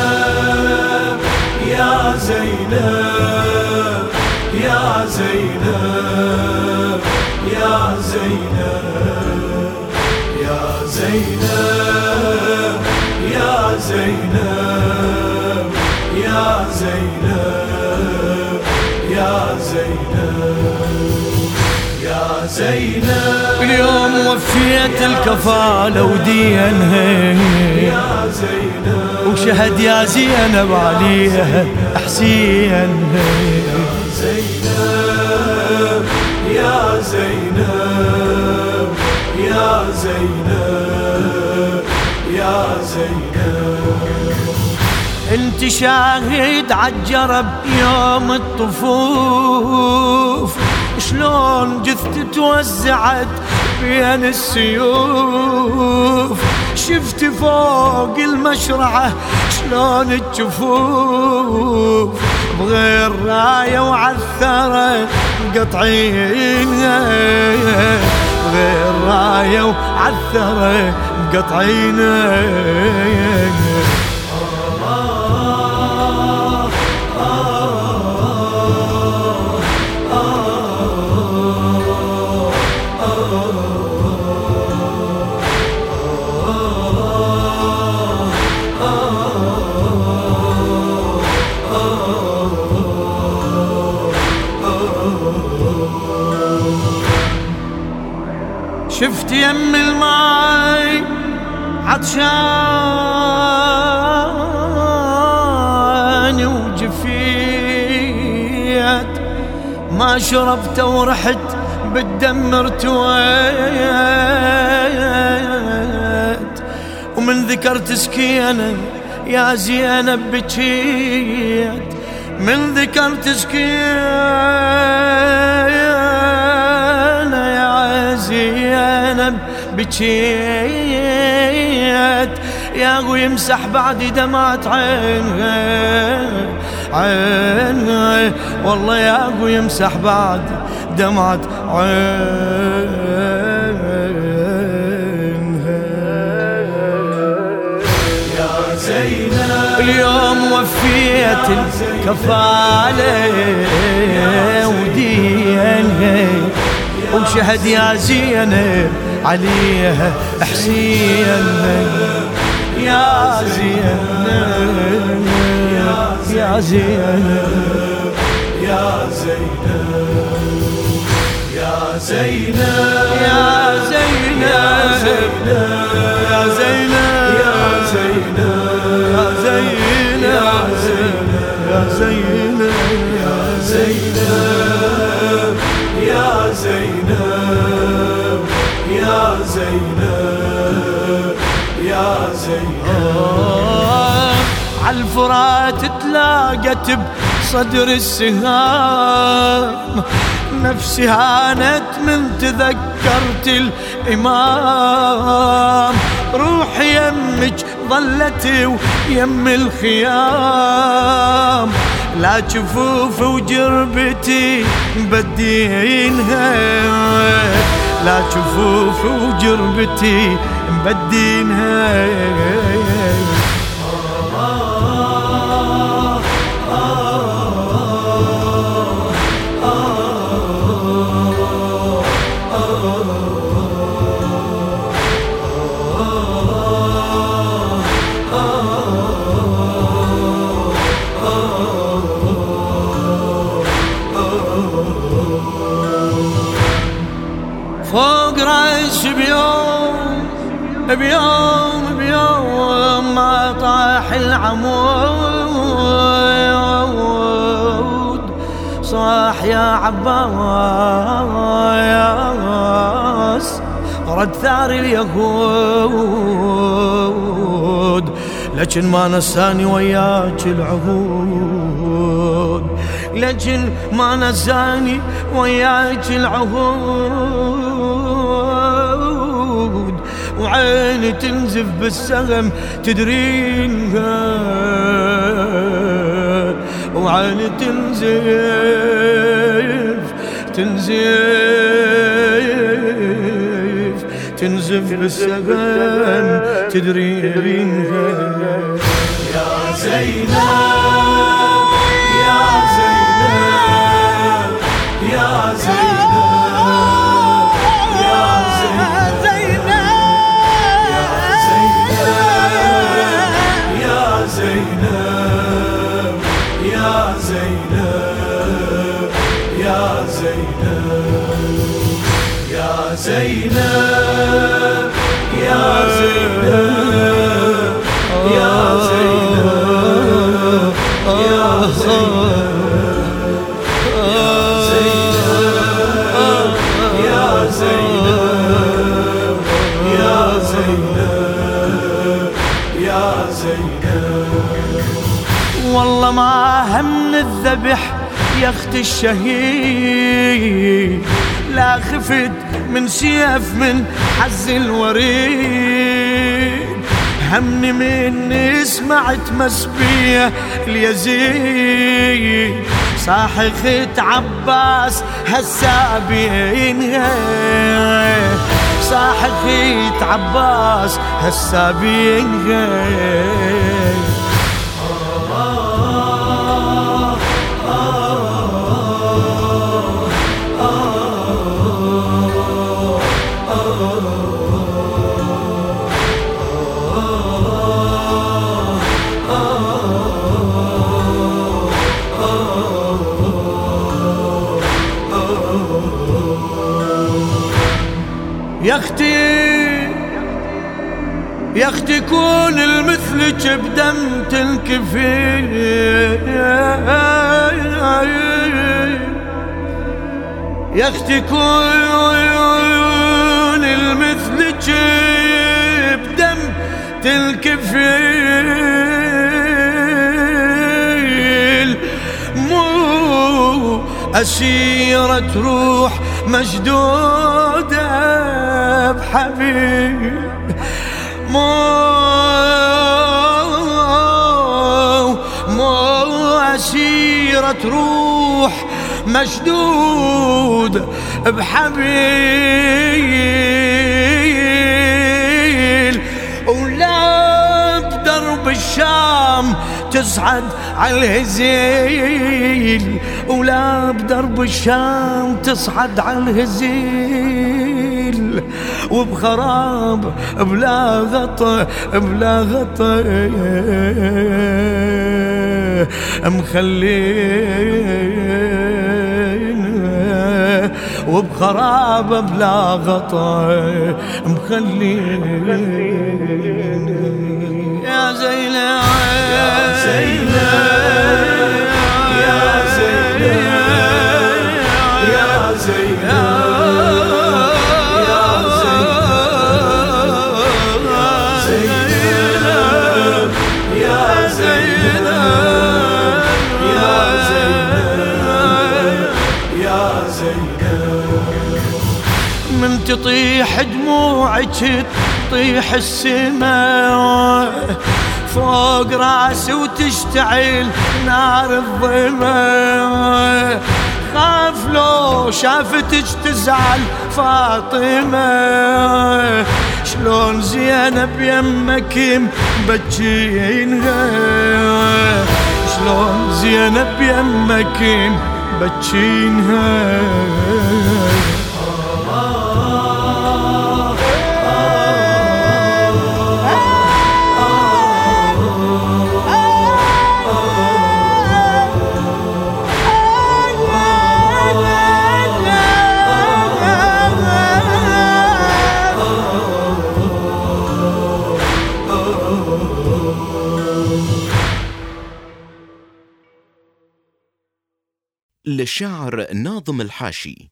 زينب يا زينب يا زينب يا زينب يا زينب يا زينب يا زينب يا زينب يا زينب. اليوم وفيت الكفالة ودي ودينها. يا زينب. وشهد يا زينب عليها حسين يا زينب يا زينب يا زينب يا زينب. أنت شاهد عالجرب يوم الطفوف شلون جثت توزعت بين السيوف؟ شفت فوق المشرعة شلون تشوفوف بغير راية وعثرة مقطعين. بغير راية وعثرة مقطعين. شفت يم الماي عطشان وجفيت ما شربت ورحت بالدم ارتويت ومن ذكرت سكينة يا زينب بكيت. من ذكرت سكينة بكيت. يا هو يمسح بعد دمعة عينها عينها والله يا هو يمسح بعد دمعة عينها يا زينب اليوم وفيت الكفالة ودينها وشهد يا زينب عليها حسين. يا زينب يا زينب يا زينب يا زينب يا زينب يا زينب يا زينب يا زينب يا زينب زينب عالفرات تلاقت بصدر السهام. نفسي هانت من تذكرت الإمام. روح يمك ظلت ويم الخيام. لا جفوف وجربتي مبدينها لا جفوف وجربتي مبدينها فوق رأس بيوم بيوم بيوم ما طاح العمود. صاح يا عباس رد ثار اليهود. لكن ما نساني وياك العهود. لكن ما نساني وياك العهود. وعيني تنزف بالسهم تدرينها وعيني تنزف تنزف تنزف بالسهم تدرينها يا زينب يا زينب يا زينب يا زينب يا زينب يا زينب يا زينب والله ما هم الذبح يا اخت الشهيد لا خفت من سيف من حز الوريد. همني من سمعت مسبية اليزيد. صاحخة عباس هالسابين صاحخة عباس هالسابين يا أختي يا أختي كون المثلك بدم تنكفي يا أختي كون المثلك بدم تنكفي مو أسيرة روح مشدودة بحبيب مو مو أسيرة روح مشدود بحبيل. ولا بدرب الشام تصعد على الهزيل. ولا بدرب الشام تصعد على الهزيل. وبخراب بلا غطا بلا غطا مخلينا وبخراب بلا غطا مخلينا. يا زينب يا زينب. تطيح دموعك تطيح السماء فوق راسي وتشتعل نار الظما خاف لو شافتك تزعل فاطمة. شلون زينب يمك مبكينها شلون زينب يمك مبكينها للشاعر ناظم الحاشي.